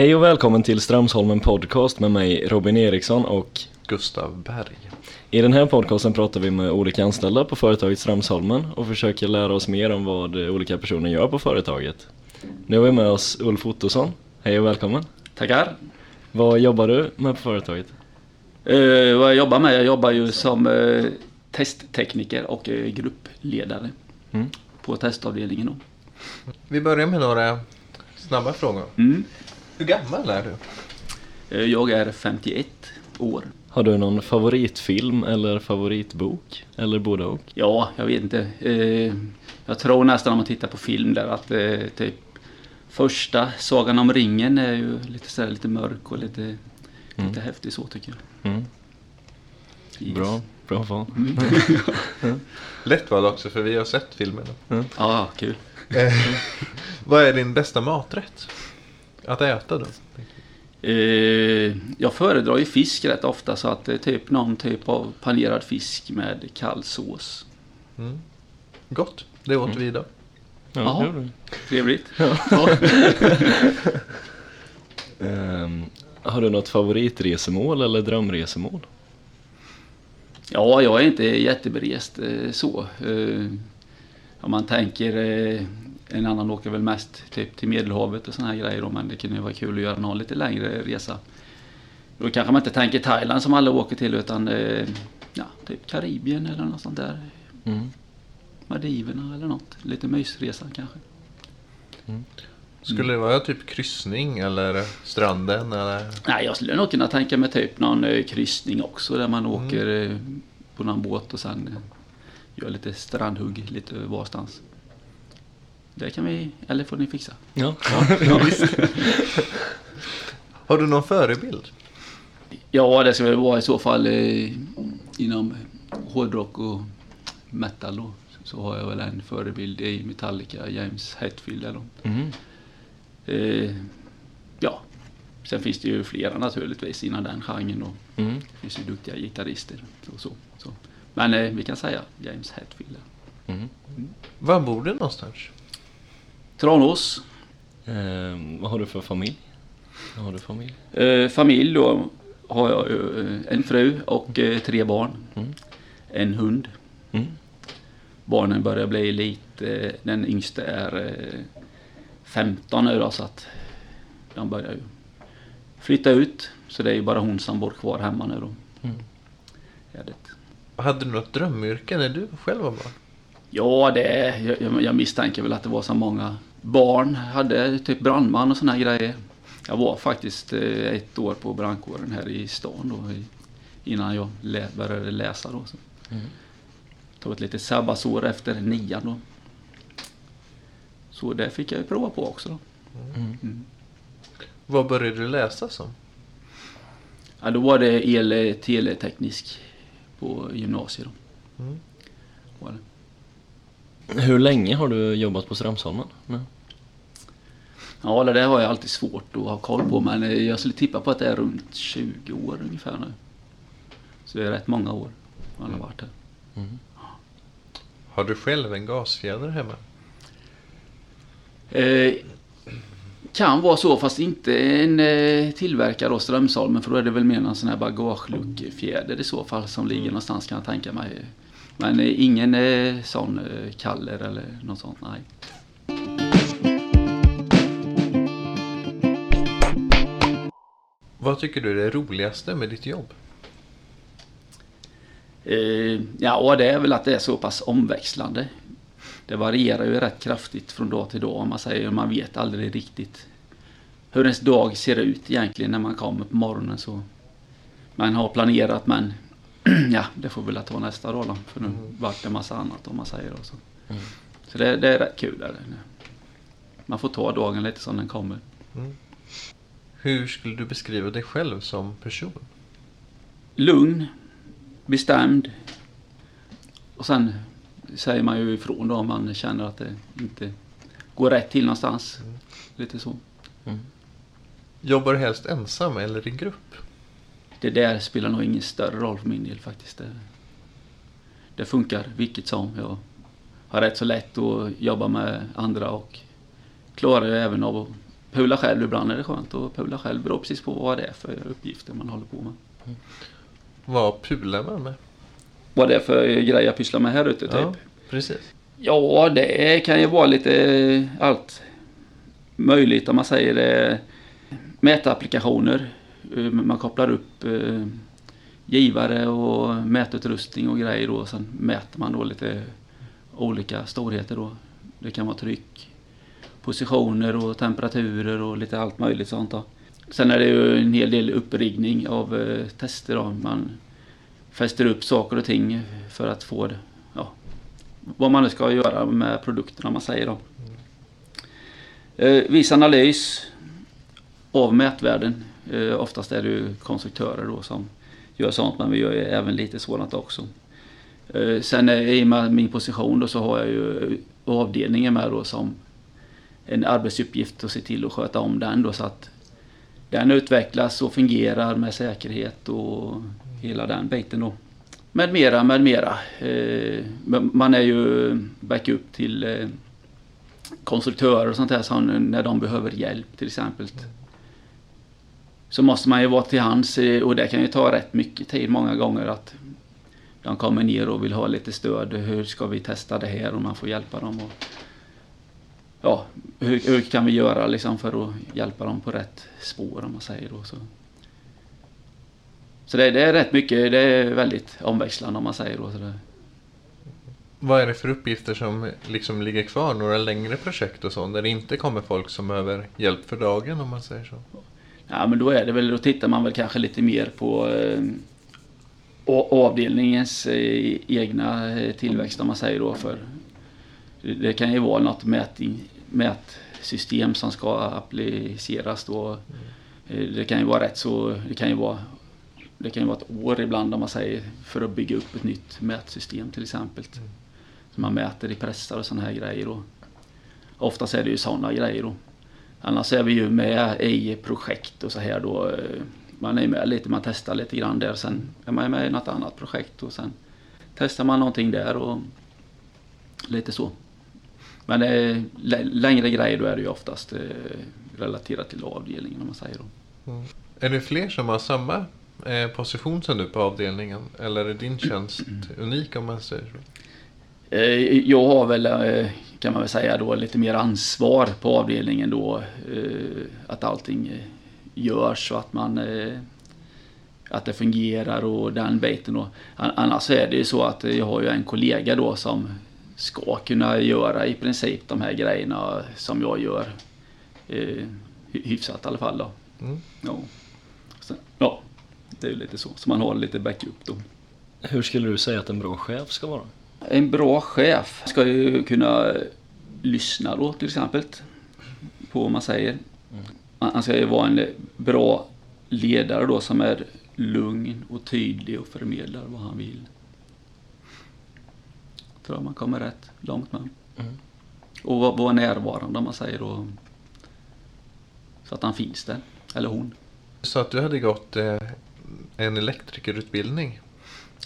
Hej och välkommen till Stramsholmen Podcast med mig Robin Eriksson och Gustav Berg. i den här podcasten pratar vi med olika anställda på företaget Stramsholmen och försöker lära oss mer om vad olika personer gör på företaget. Nu har vi med oss Ulf Ottosson. Hej och välkommen. Tackar. Vad jobbar du med på företaget? Eh, vad jag jobbar med? Jag jobbar ju som eh, testtekniker och eh, gruppledare Mm. på testavdelningen. Då. Vi börjar med några snabba frågor. Mm. Hur gammal är du? Eh, jag är 51 år. Har du någon favoritfilm eller favoritbok? Eller både och? Ja, jag vet inte. Eh, jag tror nästan om man tittar på film där att eh, typ första Sagan om ringen är ju lite, så här, lite mörk och lite, lite häftig så tycker jag. Mm. Yes. Bra, bra val. Lätt val också för vi har sett filmen. Ja, kul. Eh, Vad är din bästa maträtt? Att äta då? Eh, jag föredrar ju fisk rätt ofta så att det är typ någon typ av panerad fisk med kall sås. Mm. Gott, det åt vi idag. Ja, Jaha. det gjorde du. Trevligt. Ehm, har du något favoritresemål eller drömresemål? Ja, jag är inte jätteberest eh, så. Eh, om man tänker, en annan åker väl mest typ till Medelhavet och såna här grejer då, men det kunde ju vara kul att göra någon lite längre resa. Då kanske man inte tänker Thailand som alla åker till utan eh, ja, typ Karibien eller något sånt där. Mm. Maldiverna eller något. Lite mysresa kanske. Skulle det vara typ kryssning eller stranden eller? Nej, jag skulle nog kunna tänka mig typ någon eh, kryssning också där man åker eh, på någon båt och sen eh, gör lite strandhugg lite varstans. Det kan vi, eller får ni fixa. Ja. Har du någon förebild? Ja, det ska väl vara i så fall eh, inom hårdrock och metal då. Så har jag väl en förebild i Metallica, James Hetfield eller Mm. eh, Ja, sen finns det ju flera naturligtvis inom den genren och Mm. Det finns ju duktiga gitarrister och så. så. Men eh, vi kan säga James Hetfield. Mm. Var bor du någonstans? Tranås. Ehm, vad har du för familj? Vad har du familj? Eh, familj då har jag ju eh, en fru och eh, tre barn. Mm. En hund. Mm. Barnen börjar bli lite, eh, den yngste är eh, 15 nu då så att de börjar ju flytta ut. Så det är ju bara hon som bor kvar hemma nu då. Mm. Hade du något drömyrke när du själv var barn? Ja, det, jag- jag, jag misstänker väl att det var så många barn. Hade typ brandman och såna här grejer. Jag var faktiskt eh, ett år på brandkåren här i stan då, innan jag lä, började läsa. Då, så. Mm. Tog ett litet sabbatsår efter nian då. Så det fick jag prova på också. Då. Mm. Mm. Vad började du läsa som? Ja, då var det el teleteknisk på gymnasiet. Då. Mm. Var det. Hur länge har du jobbat på Stramsholmen? nu? Ja, det där har jag alltid svårt att ha koll på men jag skulle tippa på att det är runt 20 år ungefär nu. Så det är rätt många år man har varit här. Mm. Har du själv en gasfjäder hemma? Eh, kan vara så fast inte en eh, tillverkare av Strömsholmen för då är det väl mer någon sån här bagageluckefjäder i så fall som ligger någonstans kan jag tänka mig. Men eh, ingen eh, sån eh, kaller eller något sånt, nej. Vad tycker du är det roligaste med ditt jobb? Eh, ja, och det är väl att det är så pass omväxlande. Det varierar ju rätt kraftigt från dag till dag om man säger. Man vet aldrig riktigt hur ens dag ser ut egentligen när man kommer på morgonen. Så man har planerat men ja, det får väl att ta nästa dag då. För nu vart det en massa annat om man säger. Och så Mm. så det, det är rätt kul. Där. Man får ta dagen lite som den kommer. Hur skulle du beskriva dig själv som person? lugn, bestämd. Och sen säger man ju ifrån då om man känner att det inte går rätt till någonstans. Lite så. Mm. Jobbar du helst ensam eller i grupp? Det där spelar nog ingen större roll för min del faktiskt. Det, det funkar vilket som. Jag har rätt så lätt att jobba med andra och klarar ju även av att pula själv. Ibland är det skönt att pula själv. Beror precis på vad det är för uppgifter man håller på med. Vad pular man med? Vad det är för grej jag pysslar med här ute typ. Ja, precis. Ja, det kan ju vara lite allt möjligt om man säger det. Mätapplikationer. Eh, Man kopplar upp eh, givare och mätutrustning och grejer då. Sen mäter man då lite olika storheter då. Det kan vara tryck, positioner och temperaturer och lite allt möjligt sånt då. Sen är det ju en hel del uppriggning av eh, tester då. Man fäster upp saker och ting för att få det, ja, vad man nu ska göra med produkterna om man säger då. Eh, viss analys av mätvärden. Eh, oftast är det ju konstruktörer då som gör sånt men vi gör ju även lite sådant också. Eh, sen eh, i och med min position då så har jag ju avdelningen med då som en arbetsuppgift att se till att sköta om den då så att den utvecklas och fungerar med säkerhet och hela den biten då. Med mera, med mera. Eh, man är ju backup till eh, konstruktörer och sånt här så när de behöver hjälp till exempel. Så måste man ju vara till hands och det kan ju ta rätt mycket tid många gånger att de kommer ner och vill ha lite stöd. Hur ska vi testa det här och man får hjälpa dem. Och, ja, hur, hur kan vi göra liksom för att hjälpa dem på rätt spår om man säger då. Så, så det, det är rätt mycket, det är väldigt omväxlande om man säger då. Så det, Vad är det för uppgifter som liksom ligger kvar? Några längre projekt och sånt där det inte kommer folk som behöver hjälp för dagen om man säger så? Ja men då är det väl, då tittar man väl kanske lite mer på eh, avdelningens eh, egna eh, tillväxt om man säger då för det- kan ju vara något mäting, mätsystem som ska appliceras då. Eh, Det kan ju vara rätt så, det kan ju vara det kan ju vara ett år ibland om man säger för att bygga upp ett nytt mätsystem till exempel. Så man mäter i pressar och sådana här grejer. Oftast är det ju sådana grejer. Då. Annars är vi ju med i projekt och så här då. eh, Man är med lite, man testar lite grann där. Sen är man med i något annat projekt och sen testar man någonting där och lite så. Men eh, lä- längre grejer då är det ju oftast eh, relaterat till avdelningen om man säger då. Är det fler som har samma eh, position som du på avdelningen? Eller är din tjänst unik om man säger så? Eh, Jag har väl, eh, kan man väl säga då, lite mer ansvar på avdelningen då. eh, Att allting görs och att man att det fungerar och den biten. Annars är det ju så att jag har ju en kollega då som ska kunna göra i princip de här grejerna som jag gör. Hy- hyfsat i alla fall då. Mm. Ja. Så, ja, det är ju lite så. Så man har lite backup då. Hur skulle du säga att en bra chef ska vara? En bra chef ska ju kunna lyssna då till exempel på vad man säger. Han han ska ju vara en bra ledare då som är lugn och tydlig och förmedlar vad han vill. Tror jag man kommer rätt långt med. Mm. Och vara vara närvarande om man säger då. Så att han finns där. Eller hon. Så att du hade gått eh, en elektrikerutbildning?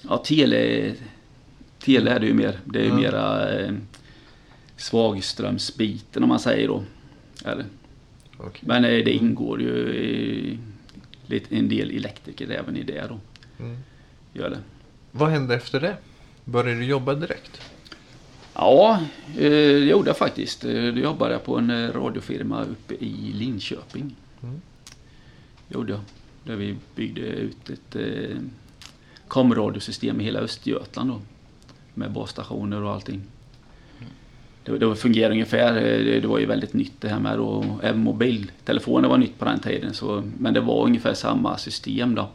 Ja, tele, tele är det ju mer. Det är ju Ja. mera eh, svagströmsbiten om man säger då. Eller, Okej. men eh, det ingår ju i, lite, en del elektriker även i det då. Mm. Gör det. Vad hände efter det? Började du jobba direkt? Ja, eh, det gjorde jag faktiskt. Eh, Då jobbade jag på en eh, radiofirma uppe i Linköping. Mm. Gjorde jag. Där vi byggde ut ett komradiosystem i hela Östergötland då. Med basstationer och allting. Det, det fungerar ungefär, eh, det, det var ju väldigt nytt det här med och även mobiltelefoner var nytt på den tiden. Så, men det var ungefär samma system då.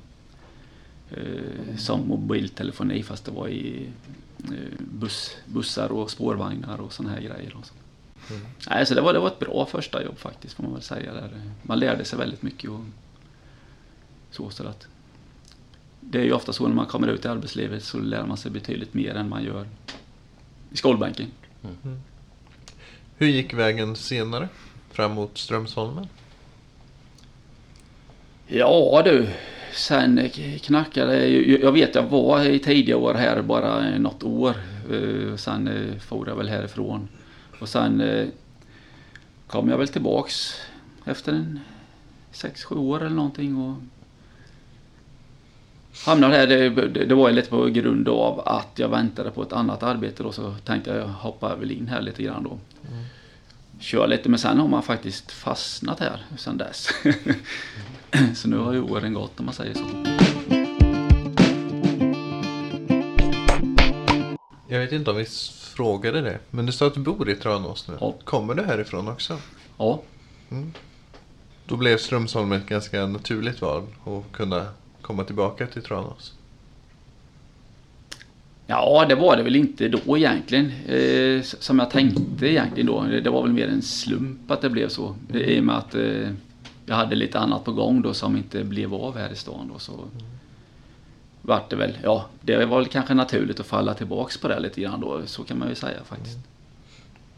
Eh, som mobiltelefoni fast det var i eh, buss, bussar och spårvagnar och såna här grejer. Och så. Mm. Nej, så det var, det var ett bra första jobb faktiskt får man väl säga. Där. Man lärde sig väldigt mycket. Och så, så att det är ju ofta så när man kommer ut i arbetslivet så lär man sig betydligt mer än man gör i skolbänken. Hur gick vägen senare? Fram mot Strömsholmen? Ja du, sen knackade jag. Vet jag var i tidiga år här bara något år. Eh, Sen eh, for jag väl härifrån. Och sen eh, kom jag väl tillbaks efter en 6-7 år eller någonting. Och hamnade här, det, det, var lite på grund av att jag väntade på ett annat arbete då så tänkte jag hoppa väl in här lite grann då. Kör lite men sen har man faktiskt fastnat här sen dess. så nu har ju åren gått om man säger så. Jag vet inte om vi frågade det, men du sa att du bor i Tranås nu. Ja. Kommer du härifrån också? Ja, Då blev Strömsholm ett ganska naturligt val att kunna komma tillbaka till Tranås. Ja, det var det väl inte då egentligen. Eh, som jag tänkte egentligen då. Det var väl mer en slump att det blev så. I och med att eh, jag hade lite annat på gång då som inte blev av här i stan då. Så vart det väl, ja, det var väl kanske naturligt att falla tillbaks på det lite grann då. Så kan man ju säga faktiskt.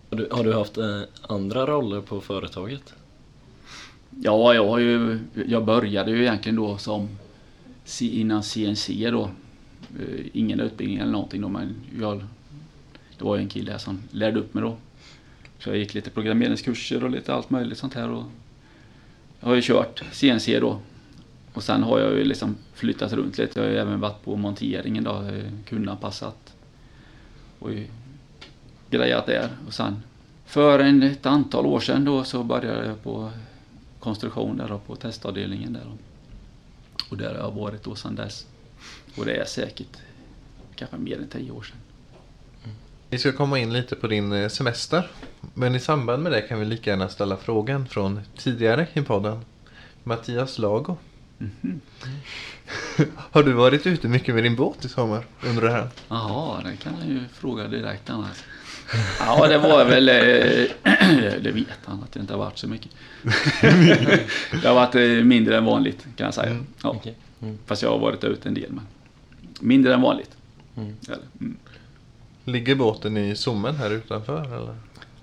Har du, har du haft eh, andra roller på företaget? Ja, jag har ju, jag började ju egentligen då som innan CNC då. Eh, ingen utbildning eller någonting då, men jag, det var ju en kille här som lärde upp mig då. Så jag gick lite programmeringskurser och lite allt möjligt sånt här. Och jag har ju kört CNC då. Och sen har jag ju liksom flyttat runt lite. Jag har ju även varit på monteringen då, eh, kundanpassat. Och grejat där. Och sen för en, ett antal år sedan då så började jag på konstruktion där då, på testavdelningen där. då. Och där har jag varit då sedan dess. Och det är säkert kanske mer än tio år sedan. Vi ska komma in lite på din eh, semester. Men i samband med det kan vi lika gärna ställa frågan från tidigare i podden. Mattias Lago. Mhm. Har du varit ute mycket med din båt i sommar det här? Jaha, det kan han ju fråga direkt annars. Ja, det var väl... eh, Det vet han att det inte har varit så mycket. Det har varit eh, mindre än vanligt kan jag säga. Mm, Ja. Mm. Fast jag har varit ute en del men mindre än vanligt. Mm. Mm. Ligger båten i Sommen här utanför eller?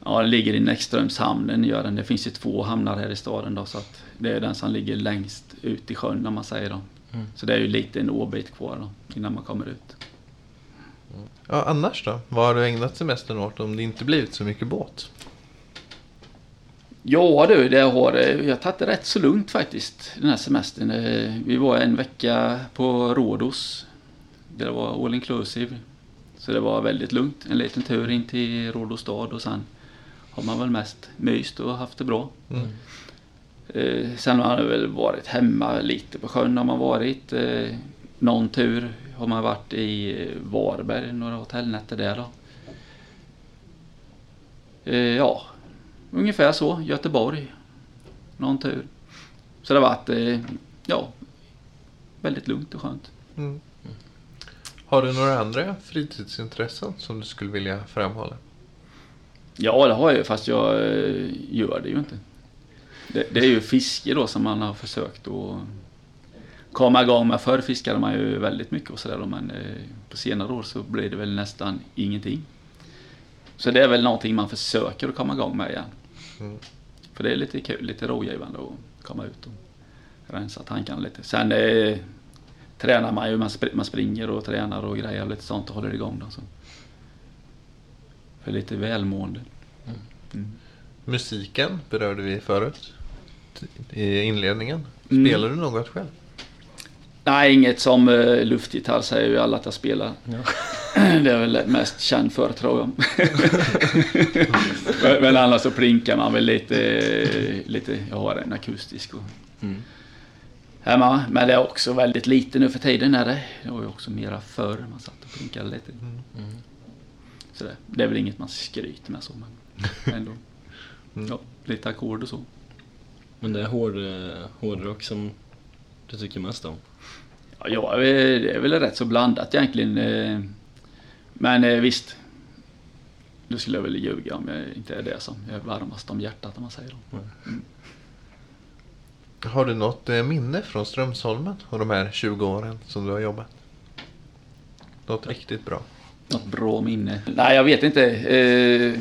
Ja, den ligger i Näckströmshamnen gör den. Det finns ju två hamnar här i staden då så att det är den som ligger längst ut i sjön om man säger då. Mm. Så det är ju lite en åbit kvar då innan man kommer ut. Ja, annars då? Vad har du ägnat semestern åt om det inte blivit så mycket båt? Ja du, det har, eh, jag har tagit det rätt så lugnt faktiskt den här semestern. Eh, Vi var en vecka på Rhodos. Det var all inclusive. Så det var väldigt lugnt. En liten tur in till Rhodos stad och sen har man väl mest myst och haft det bra. Mm. Eh, sen har man väl varit hemma lite på sjön har man varit. Eh, någon tur har man varit i Varberg, några hotellnätter där då. Eh, ja, ungefär så. Göteborg, någon tur. Så det har varit, eh, ja, väldigt lugnt och skönt. Mm. Har du några andra fritidsintressen som du skulle vilja framhålla? Ja, det har jag ju, fast jag eh, gör det ju inte. Det, det är ju fiske då som man har försökt att komma igång med. Förr fiskade man ju väldigt mycket och sådär men eh, på senare år så blir det väl nästan ingenting. Så det är väl någonting man försöker att komma igång med igen. Mm. För det är lite kul, lite rogivande att komma ut och rensa tankarna lite. Sen eh, tränar man ju, man, spr- man springer och tränar och grejer och lite sånt och håller igång då. Så. För lite välmående. Mm. Musiken berörde vi förut i inledningen. Mm. Spelar du något själv? Nej, inget som uh, luftgitarr säger ju alla att jag spelar. Ja. Det är väl mest känd för tror jag. men, men annars så plinkar man väl lite, lite, jag har en akustisk och Mm. hemma. Men det är också väldigt lite nu för tiden är det. Det var ju också mera förr man satt och plinkade lite. Mm. Så det, det är väl inget man skryter med så men ändå. Mm. Ja, lite ackord och så. Men det är hård, eh, hårdrock som du tycker mest om? Ja, ja, det är väl rätt så blandat egentligen. eh. Men eh, visst. Nu skulle jag väl ljuga om jag inte är det som är varmast om hjärtat om man säger så. Har du något eh, minne från Strömsholmen och de här 20 åren som du har jobbat? Något riktigt bra? Något bra minne? Nej, jag vet inte. Eh,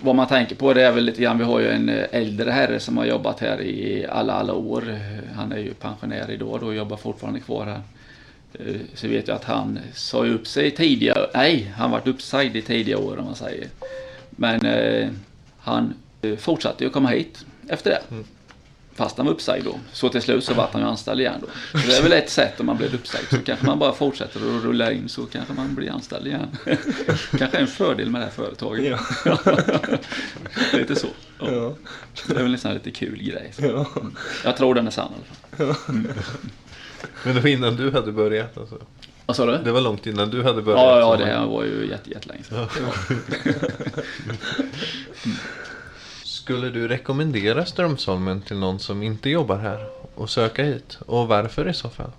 vad man tänker på det är väl lite grann, vi har ju en eh, äldre herre som har jobbat här i alla, alla år. Han är ju pensionär idag då och jobbar fortfarande kvar här. Eh, så vet jag att han sa upp sig tidigare, nej, han vart uppsagd i tidiga år om man säger. Men eh, han eh, fortsatte ju komma hit efter det. Mm. Fast han var uppsagd då. Så till slut så vart han ju anställd igen då. Så det är väl ett sätt om man blir uppsagd. Så kanske man bara fortsätter att rulla in så kanske man blir anställd igen. kanske en fördel med det här företaget. Ja. lite så. Ja. Ja. Det är väl en sån här lite kul grej. Ja. Jag tror den är sann i alla fall. Men det var innan du hade börjat alltså. Vad sa du? Det var långt innan du hade börjat. Ja, ja, det här var ju jätte, jättelänge sedan. Skulle du rekommendera Strömsholmen till någon som inte jobbar här och söka hit? Och varför i så fall?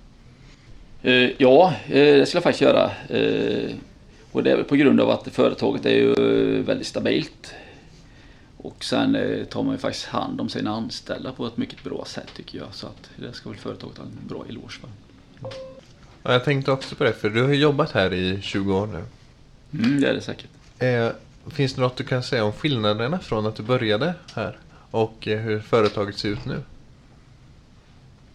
Eh, ja, eh, det skulle jag faktiskt göra. Eh, och det är väl på grund av att företaget är ju väldigt stabilt. Och sen tar man ju faktiskt hand om sina anställda på ett mycket bra sätt tycker jag. Så att det ska väl företaget ha en bra eloge för. Ja, jag tänkte också på det, för du har jobbat här i 20 år nu. Mm, det är det säkert. Finns det något du kan säga om skillnaderna från att du började här och eh, hur företaget ser ut nu?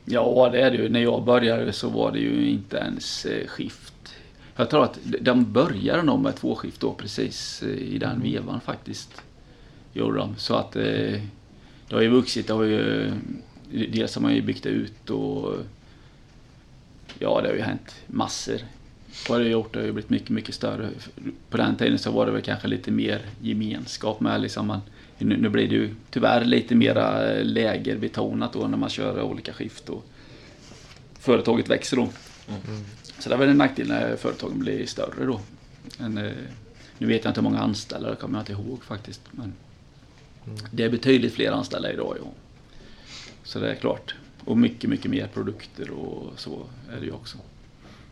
Ja, det är det ju. När jag började så var det ju inte ens eh, skift. Jag tror att de började nog med två skift då precis eh, i den vevan faktiskt. Gjorde de. Så att det har ju vuxit. Det har ju, dels har man ju byggt ut och ja, det har ju hänt massor. Vad gjort det har ju blivit mycket, mycket större. På den tiden så var det väl kanske lite mer gemenskap med liksom man, nu, nu blir det ju tyvärr lite mera eh, lägerbetonat då när man kör olika skift och företaget växer då. Så det är väl en nackdel när företagen blir större då. Men, eh, nu vet jag inte hur många anställda, det kommer jag inte ihåg faktiskt. Men det är betydligt fler anställda idag ja. Så det är klart. Och mycket, mycket mer produkter och så är det ju också.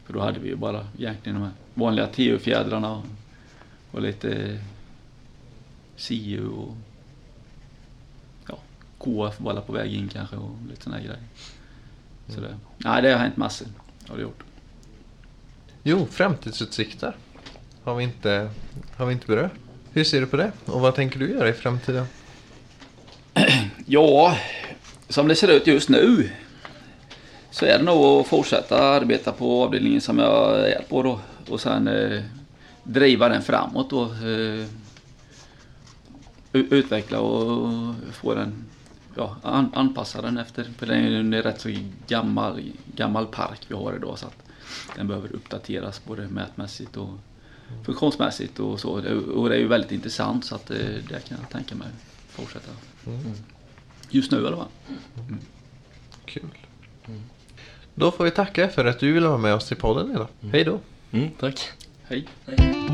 För då hade vi ju bara egentligen de här vanliga TU-fjädrarna och, och lite CU och ja, KF var på väg in kanske och lite sådana grejer. Så det, nej, det har hänt massor. Har det gjort. Jo, framtidsutsikter har vi inte, har vi inte berört. Hur ser du på det? Och vad tänker du göra i framtiden? Ja, som det ser ut just nu så är det nog att fortsätta arbeta på avdelningen som jag är på då och sen eh, driva den framåt då. Eh, utveckla och få den, ja, an, anpassa den efter, för det är rätt så gammal, gammal park vi har idag så att den behöver uppdateras både mätmässigt och funktionsmässigt och så. Och det är ju väldigt intressant så att eh, det kan jag tänka mig fortsätta. Just nu i alla fall. Kul. Då får vi tacka för att du ville vara med oss i podden idag. Hej då! Mm, tack. Hej. Hej.